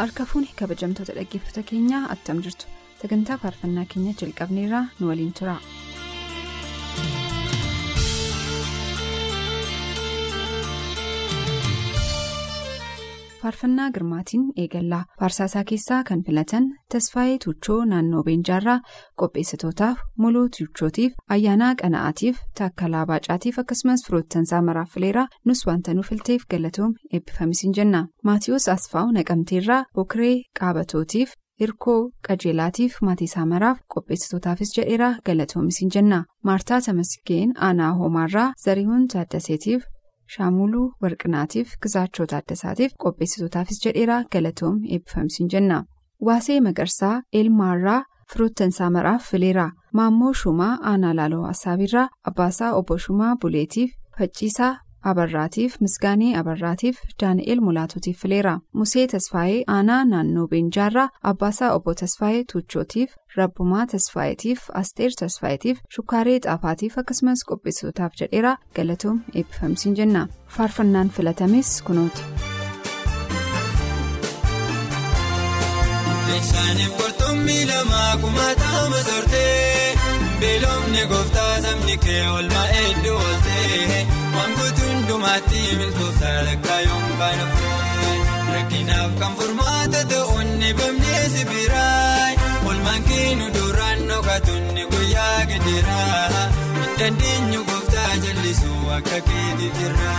Harka fuuni kabajamtoota dhaggeeffata keenyaa attam jirtu sagantaa faarfannaa keenya jalqabneerraa nu waliin tura. Faarfannaa girmaatiin eegallaa faarsaasaa keessaa kan filatan tasfaayee tuuchoo naannoo beenjaarraa qopheessitootaaf muluu tuuchootiif ayyaanaa qana'aatiif taakkalaa baacaatiif akkasumas firoottansaa maraaf fileeraa nus wanta nu filteef galatoom eebbifamisiin jenna maatiyoos asfaa'u naqamteerraa bokiree qaabatootiif hirkoo qajeelaatiif maatiisaa maraaf qopheessitootaafis jedheeraa galatoomisiin jenna maartaa tamaskeen aanaa hoomaarraa zarihuun taaddaseetiif. Shaamuluu warqinaatiif gizaachoo taaddasaatiif qopheessitootaafis jedheeraa galatoom eebbifamisiin jenna waasee magarsaa eelmaarraa firoottansaa maraaf fileeraa maammoo shumaa aanaa laaloo assaabiirraa abbaasaa obbo shumaa buleetiif facciisaa abarraatiif misgaanee abarraatiif daani'eel mulaatuutiif fileera musee tasfaayee aanaa naannoo beenjaarraa abbaasaa obbo tasfaayee tuuchootiif rabbumaa tasfaayeetiif asteer tasfaayeetiif shukkaaree xaafaatiif akkasumas qopheessitootaaf jedheeraa galatoom eebbifamisiin jenna. Faarfannaan filatames kunooti. Meeshaaleen qurxummii lamaa kumaataama soortee beelofni gooftaa sabni kee oolmaa hedduu ooltee waan guutuu hundumaatti milkooftaa lakkaayyoon baanafee rakkinaaf kan furmaata ta'uun bamnee sibiiraay oolmaan keenu duraan dhokatuun guyyaa hin dandeenyu gooftaa jallisuu akka keetiif jirra.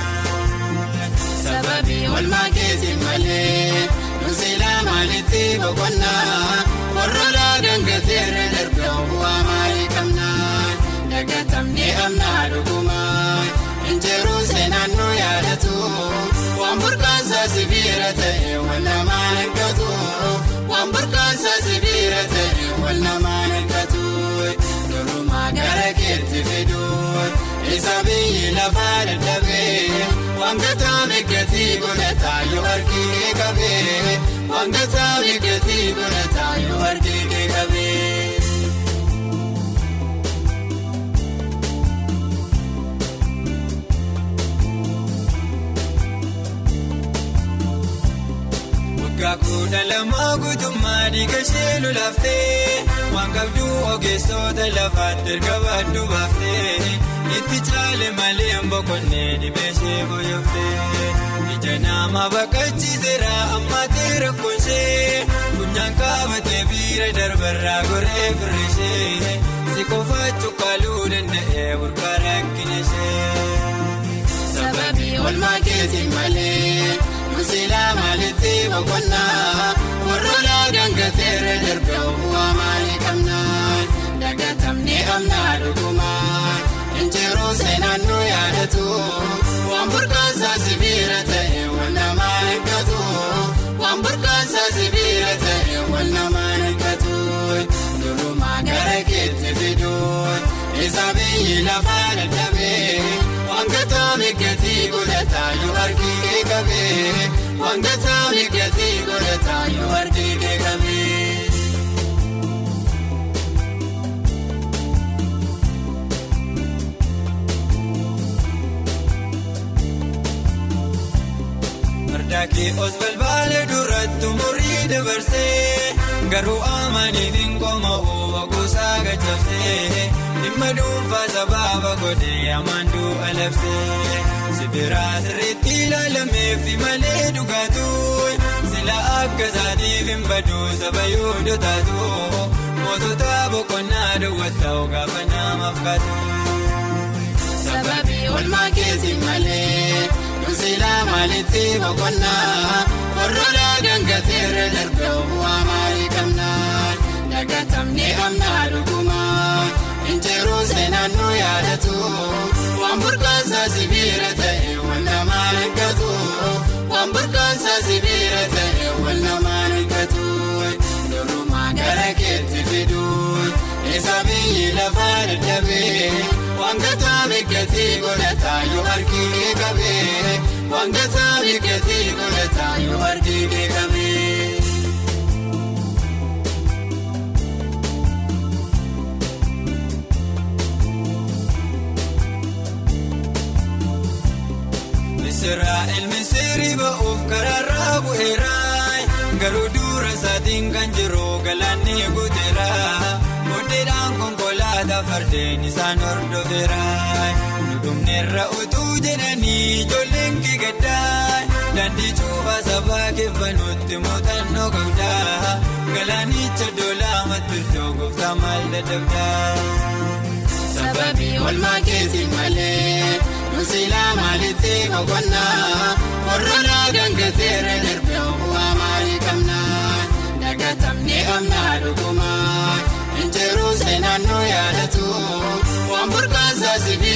Sababii oolmaa keetiin malee. Nuusilaa maalitti boqonnaa lafaa dadhabee. Wangataa migatii godhataa yoo argee qabee wangataa migatii godhataa yoo argee qabee. Waggaa kudha lamaa guutummaa dhiiga ishee lolaaftee waan qabduu ogeessota lafaatti erga baaduu baaftee. Itti caale malee boqonnee dhibeeshee booyoftee ija nama baqachiiseera ammaatee rakkoonshee funyaan qaabatee biira darbarraa goree firrishee si qofaa cuqqaaluu danda'ee burqaa rakkinashee. Sababii oolmaa keetiin malee nuusilaa maalitti boqonnaa warroolaa gangateerra darbee bu'aa maalii qabnaa dagatamnee amnaa dhugumaa. Injiruu seenaan nu yaadatu waan burqaansaa sibiira ta'e wal namaan eeggatu waan burqaansaa sibiira ta'e wal namaan eeggatu durumaa gara keetti fiduu isa biyyi lafaa dadhabee wangataa migatii godhataa yoo argee qabee wangataa migatii Daakii os balbaale duratti umurii dabarsee garuu amaniitiin qoma'uu waguusaa gachaftee dhimma dhuunfaa sabaaba godhee amaanduu alaftee sibiraa sirriitti ilaalameefi malee dhugaatu sila akka isaatiif hin baduu saba yoo dotaatu mootota boqonnaa daawwataa gaafa namaaf kaatu. Sababii oolmaa keetiin malee. Nuusilaa maalitti boqonnaa warroolaa gangateerra darbee bu'aa maalii qabnaa dagatamnee amnaa dhugumaa injiruu yaadatu waan burqaansaa sibiira ta'e wal namaan eeggatu waan burqaansaa sibiira ta'e wal namaan eeggatu durumaa gara keetti fidu isa biyyi lafaa dadhabee waan gataa biqiltii godhataa yoo arginu qabee waan gataa biqiltii godhataa yoo arginu qabee. Israa'el misirii ba'uuf karaarraa bu'eera garuu dura isaatiin kan jiru galaanni guuteera mudhiidhaan konkolaataa fardeen isaan hordofeera nu dhumneerra utuu jedhanii ijoolleen kigaddaa daandii cuubaa sabaa keeffanuutti muuxannoo qabdaa galaanicha doolaa mattultoo gooftaa maal dadhabdaa. Sababii olmaa keetiin malee nusilaa maalitti boqonnaa warroolaa gangateera darbee bu'aa maalii qabnaa dagatamnee amnaa dhugumaa injiruu seenaan nu yaadatu waan burqaansaa sibiira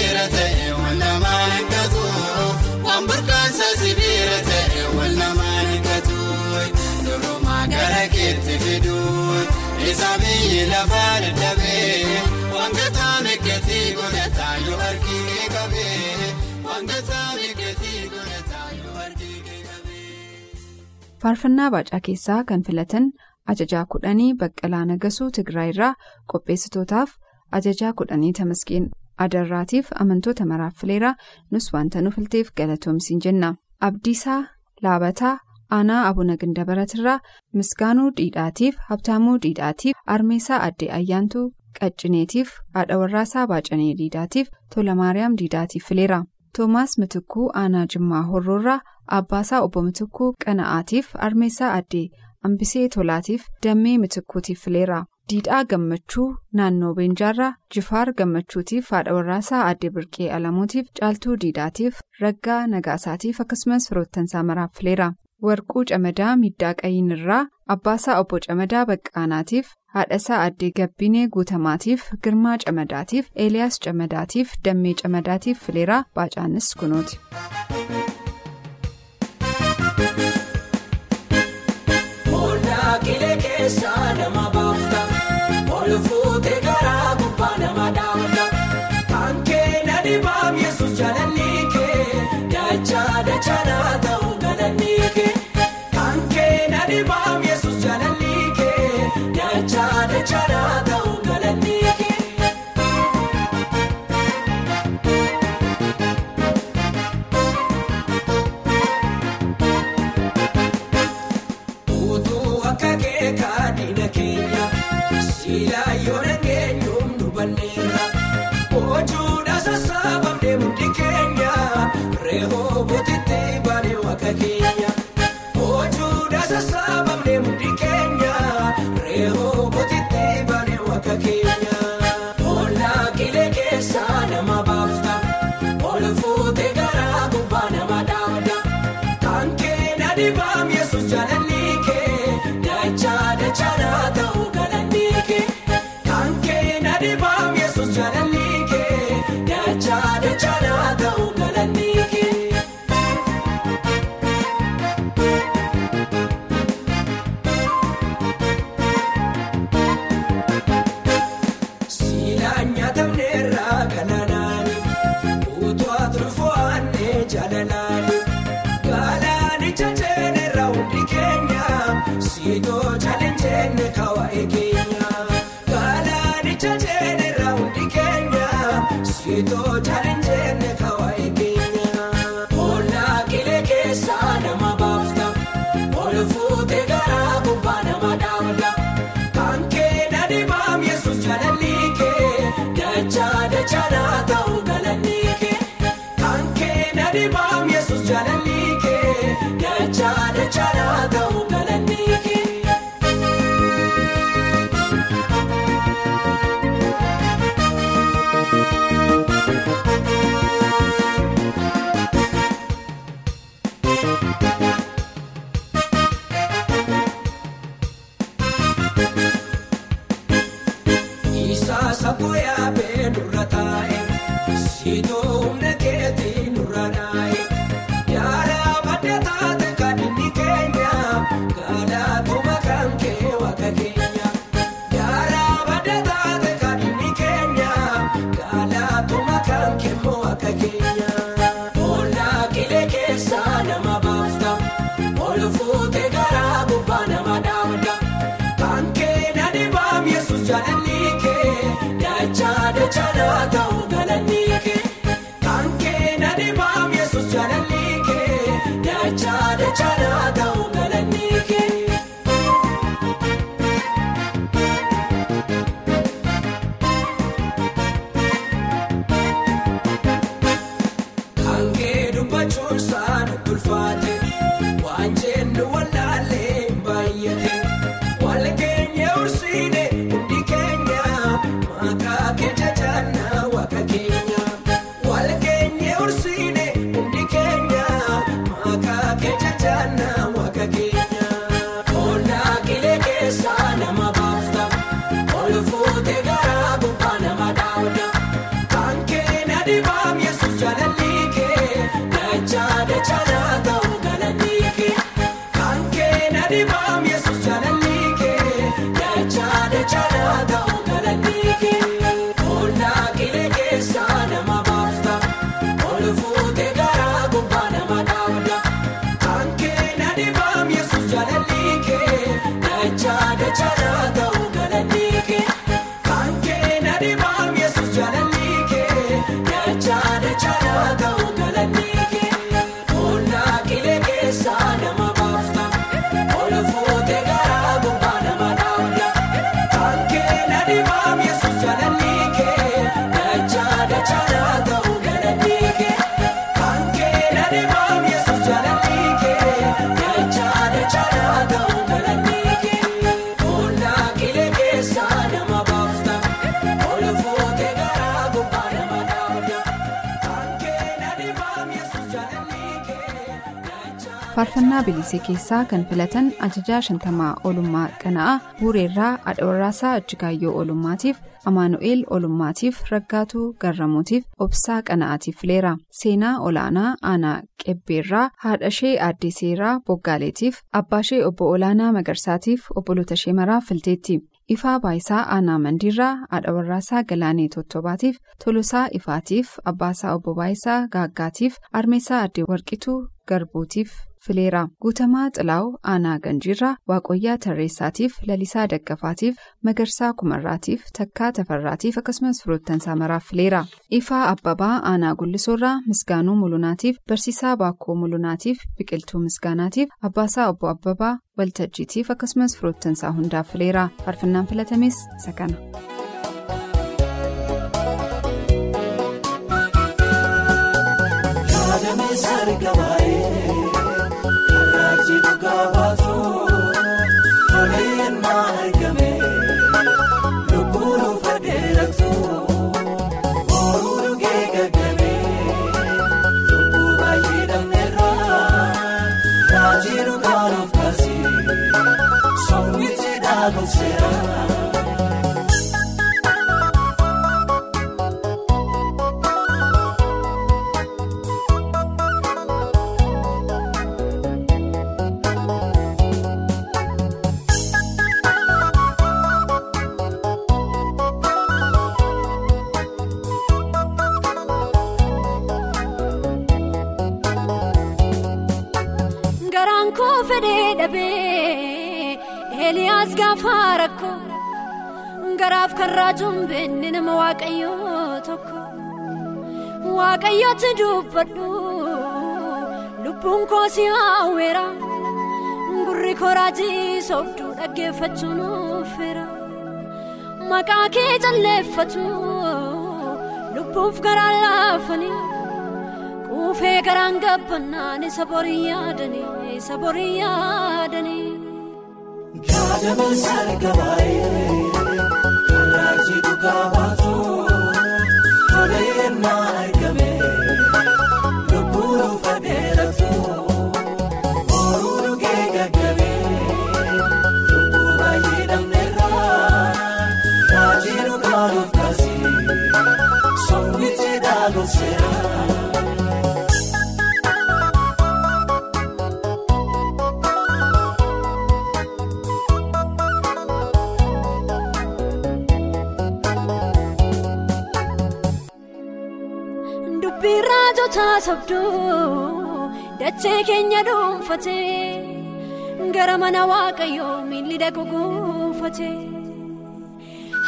Faarfannaa baacaa keessaa kan filatan ajajaa kudhanii Baqqalaa Nagasuu Tigraay irraa qopheessitootaaf ajajaa kudhanii Tamaskeen Adarraatiif amantoota maraaf fileeraa nus wanta nu filteef galatoomsiin jenna. Abdiisaa Laabataa Aanaa Abuna Gindabaratirraa Misgaanuu Dhiidhaatiif Habtaamuu Dhiidhaatiif Armeesaa Addee Ayyaantuu. Qaccineetiif haadha warraasaa Baacanee Diidaatiif Tola Maariyaam Diidaatiif fileera. Toomaas Mitikkuu Aanaa Jimmaa Horroorraa Abbaasaa Obbo Mitikkuu Qana'aatiif Armeessaa Addee Ambisee Tolaatiif Dammee Mitikkuutiif fileera. Diidhaa Gammachuu Naannoo Beenjaarraa Jifaar Gammachuutiif haadha warraasaa Addee Birqee Alamuutiif Caaltuu Diidaatiif Raggaa Nagaasaatiif akkasumas firoottansaa maraaf fileera. Warquu Camadaa Middaa Qayyinirraa Abbaasaa Obbo Camadaa Baqqaanaatiif haadhasaa Addee Gabbinee Guutamaatiif Girmaa Camadaatiif Eeliyaas Camadaatiif Dammee Camadaatiif fileeraa Baacaanis kunuuti. Booldaa faarfannaa bilisee keessaa kan filatan ajajaa shantamaa oolummaa qana'aa buureerraa adhawarraasaa ajjigaayyoo oolummaatiif amaanu'eel oolummaatiif raggaatuu garramuutiif obsaa qana'aatiif fileera seenaa olaanaa aanaa qebbeerraa haadhashee aaddeseeraa boggaaleetiif abbaashee obbo olaanaa magarsaatiif obbolota ishee maraa filteetti. Ifaa baayisaa aanaa mandiirraa adhawarraasaa galaanee tottobaatiif tolosaa ifaatiif abbaasaa obbo baayisaa gaaggaatiif armeessaa addee warqituu garbuutiif fileera guutamaa xilaawu aanaa ganjiirraa waaqoyyaa tarreessaatiif lalisaa daggafaatiif magarsaa kumarraatiif takkaa tafarraatiif akkasumas firoottansaa maraaf fileera ifaa abbabaa aanaa gullisoorraa misgaanuu mulunaatiif barsiisaa baakkoo mulunaatiif biqiltuu misgaanaatiif abbaasaa obbo abbabaa waltajjiitiif akkasumas firoottansaa hundaaf fileera faarfannaan filatames isa kana. Yaadame sarga baay'ee karraajii dhugaa dhabee Eeliyaas gaafa rakkoo garaaf kan raajuun beekne nama waaqayyoo tokko waaqayyooti dubbadhu lubbuun koo si hawweera gurri koo raajii sooftuu dhaggeeffachuun uffeera maqaa kee calleeffatu lubbuuf garaa laafanii. Kuufee garaan gabbannaan isa borii yaadanii isa borii yaadanii. Yaadame sarga baay'ee karraajii dhugaa baatu toleen maargame sobduu dachee keenya dhuunfatee gara mana waaqayyoo miilli dhaqu guufatee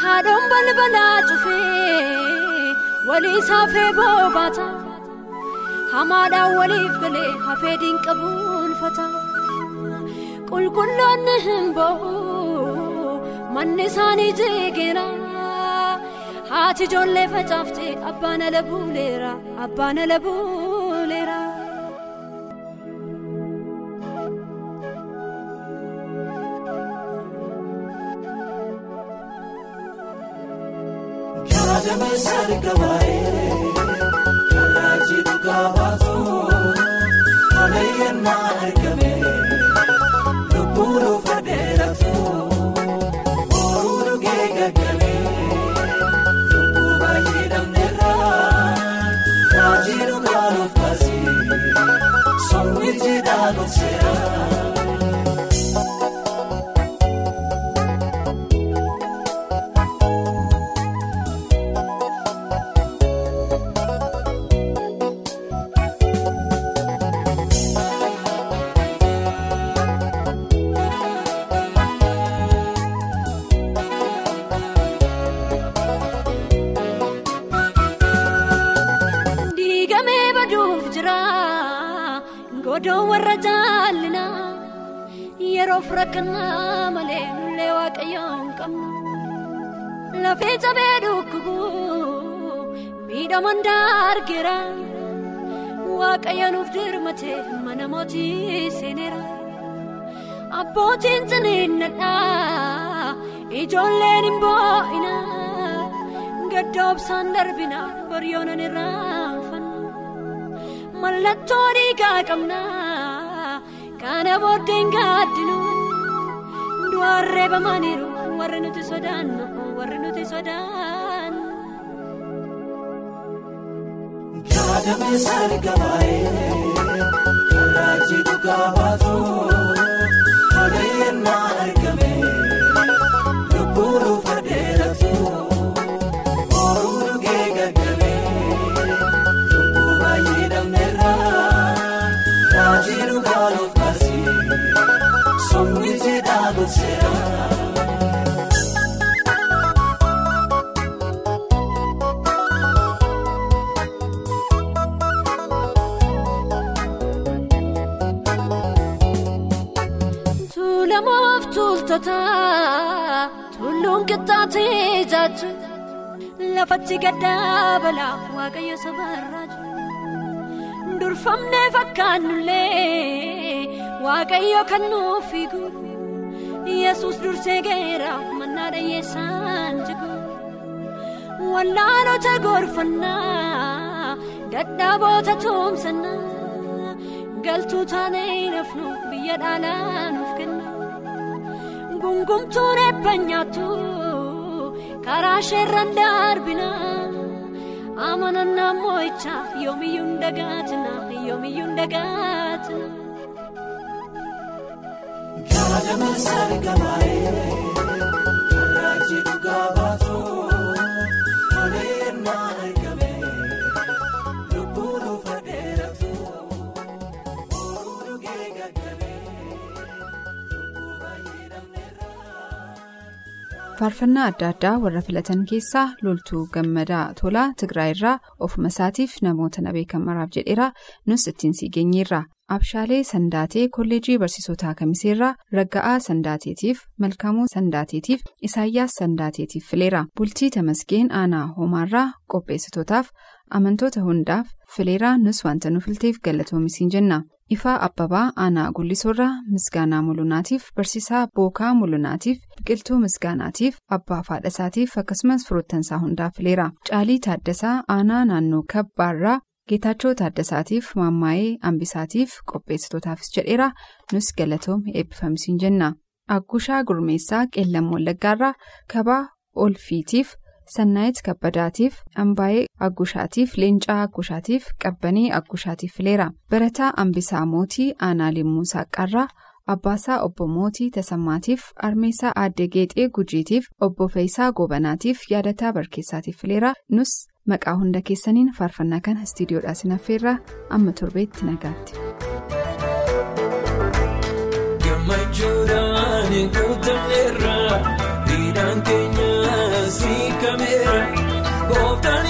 haadhoon balbalaa cufee walii saafee boobaata hamaadhaan waliif galee hafee diinqabuunfata qulqulloonni hin ba'u manni isaanii jeegeera. Haati ijoollee facaafte abbaan ala buuleera abbaan ala buuleera. Gaadameessa argabaa'ee karaa jiru gaafaatu tola yennaa argame lubbuun jiidhaa gorseera. Warra jaallina yeroof rakkannaa malee nullee waaqayyoon qabna lafee cabee dhukkubu miidhaman daargeera waaqayyo nuuf dirmate mana mootii seeneera abbootiin ciniinnadhaa ijoolleen hin boo'ina gaddoobsaan darbina baryoonan irraanfanna mallattoo dhiigaa qabna kana booddeen gaaddinu du'aan reebamaniiru warri nuti sodaannu warri nuti sodaannu. Gaadameessa argabaa'ee karaa jiru gaafaatu tuultota tulluun qixxaatee jaaju lafatti gaddaa balaa waaqayyo sabarraaju durfamnee fakkaannullee waaqayyo kan nuuf fiigu yesus dursee geera mannaa dhayyeessaan jigu wallaalota gorfannaa dadhaaboota toomsannaa. galtuu taanee nafnu biyya dhaalaa nuuf kenna gungumtuun eebba nyaattu karaa isheerraan darbina amanannaa moo'ichaa yoomiyyuu dagaatina yoomiyyuu dagaatina. Gaadameessa argabaa'ee karaa jiru gaafaatu tola yennaa faarfannaa adda addaa warra filatan keessaa loltuu gammadaa tolaa tigraay irraa ofuma isaatiif namoota na beekan maraaf jedheera. Nus ittiin sii geenyeerra. Abshaalee sandaatee kolleejii barsiisotaa kamiseerraa ragga'aa sandaateetiif malkaamuu sandaateetiif isaayyaas sandaateetiif fileera. Bultii tamasgeen aanaa hoomaarraa qopheessitootaaf amantoota hundaaf fileeraa nus wanta nu filteef galatoomisii jenna. Ifaa Abbabaa Aanaa Gullisoorraa Misgaanaa Mulunaatiif Barsiisaa Bookaa Mulunaatiif Biqiltuu Misgaanaatiif Abbaa Faadhasaatiif akkasumas firoottansaa hundaaf fileera. Caalii Taaddasaa Aanaa Naannoo Kabbaarraa Geetaachoo Taaddasaatiif Maammaayee Ambisaatiif qopheessitootaafis jedheera nus galatoomii eebbifamisiin jenna. Aggushaa Gurmeessaa Qeellam Wallaggaarraa Kabaa Olfiitiif Sannaayit Kabbadaatiif Ambaayee Aggushaatiif Leencaa Aggushaatiif Qabbanee Aggushaatiif fileera. Barataa Ambisaa Mootii Aanaa Limmuu Saaqarraa Abbaasaa Obbo Mootii Tasammaatiif Armeessaa Aaddee Geexee Gujiitiif Obbo Feeyisaa Goobanaatiif Yaadataa Barkeessaatiif fileera. Nus maqaa hunda keessaniin faarfannaa kana istiidiyoodhaa sinaffeerraa amma torbeetti nagaatti. Siikameera gooftaan yesuus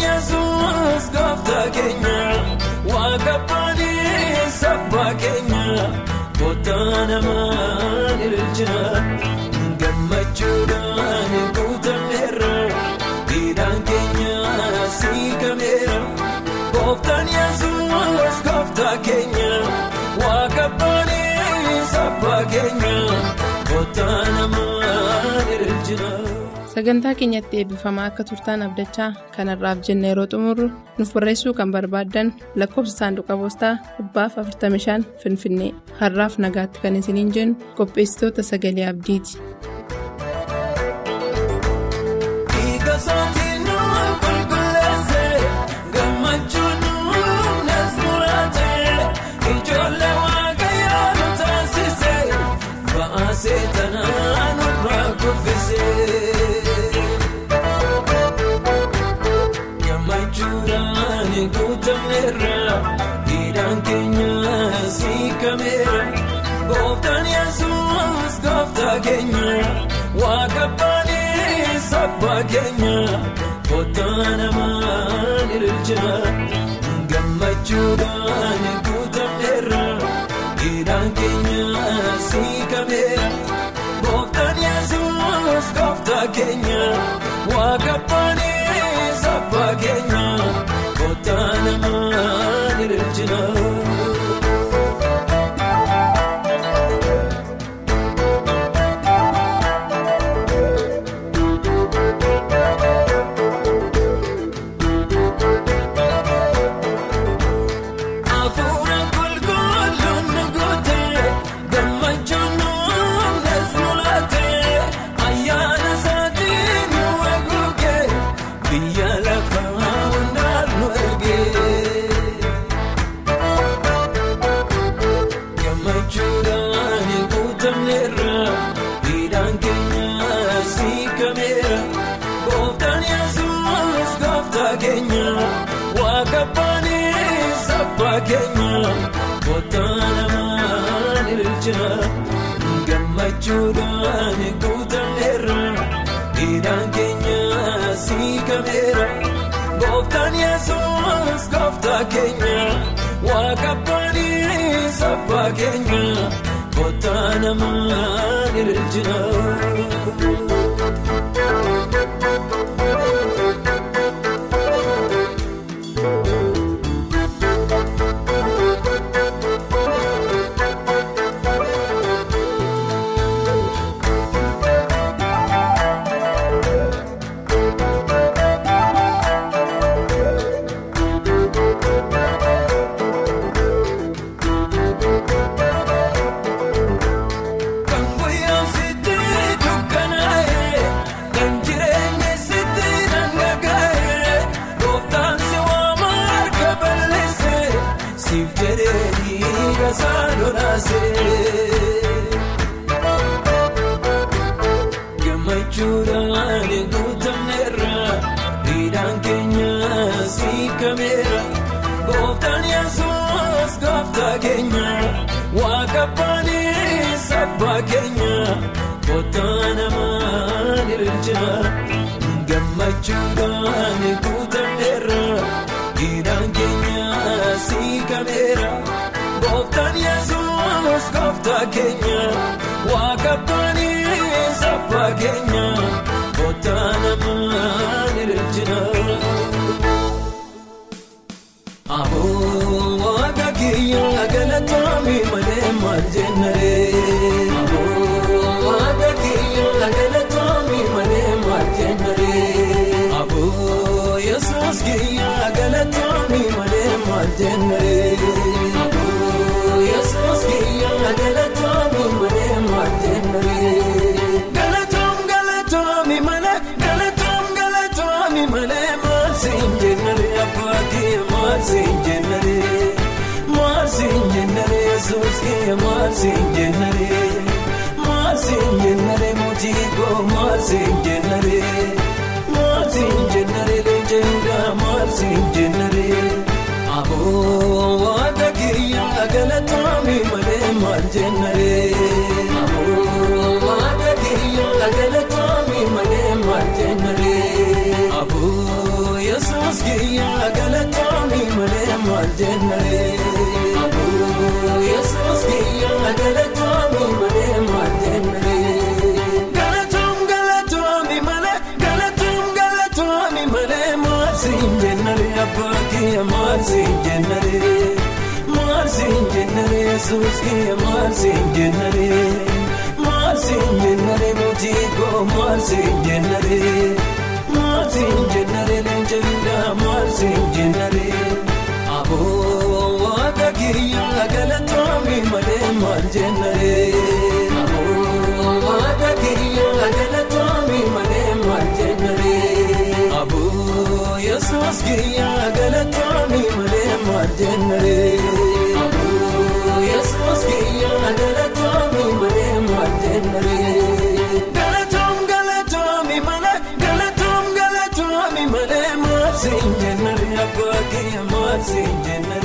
sagantaa keenyatti eebbifamaa akka turtaan abdachaa kanarraaf jenna yeroo xumurru nuuf barreessuu kan barbaaddan lakkoofsa saanduqa poostaa 45 finfinnee har'aaf nagaatti kan isiniin jennu qopheessitoota sagalee abdiiti. Gooftaa namaan ililchina gammachuudhaan guutameera dhiidhaan keenya siikameera. Gooftaan yesuus gooftaa keenya namaan gooftaa keenya waaqa baanii sabbaa keenya gooftaa namaan ililchina gammachuudhaan guutameera dhiidhaan keenya siikameera gooftaan yesuus gooftaa keenya waaqa baanii sabbaa keenya gooftaa namaan ililchina. Aboo waaqa kiyya galatoomii malee maal jennaree. Aboo waaqa kiyya galatoomii malee maal jennaree. Aboo yesuus kiyya galatoomii malee maal jennaree. Aboo yesuus kiyya galatoomii malee maal jennaree. Galatoom galatoomii malee galatoom galatoomii Maarsiin jennaree abbaa kee maarsiin jennaree kee maarsiin jennaree maarsiin jennaree mootii koo maarsiin jennaree kiyya maarsiin jennaree maarsiin jennaree mootii koo maarsiin jennaree maarsiin jennaree leenjeendaa maarsiin jennaree aboo waaqa kiyyaa galatoomii malee maal jennaree aboo waaqa kiyyaa galatoomii malee maal jennaree aboo yesuus kiyyaa galatoomii malee maal jennaree kiyya maarsiin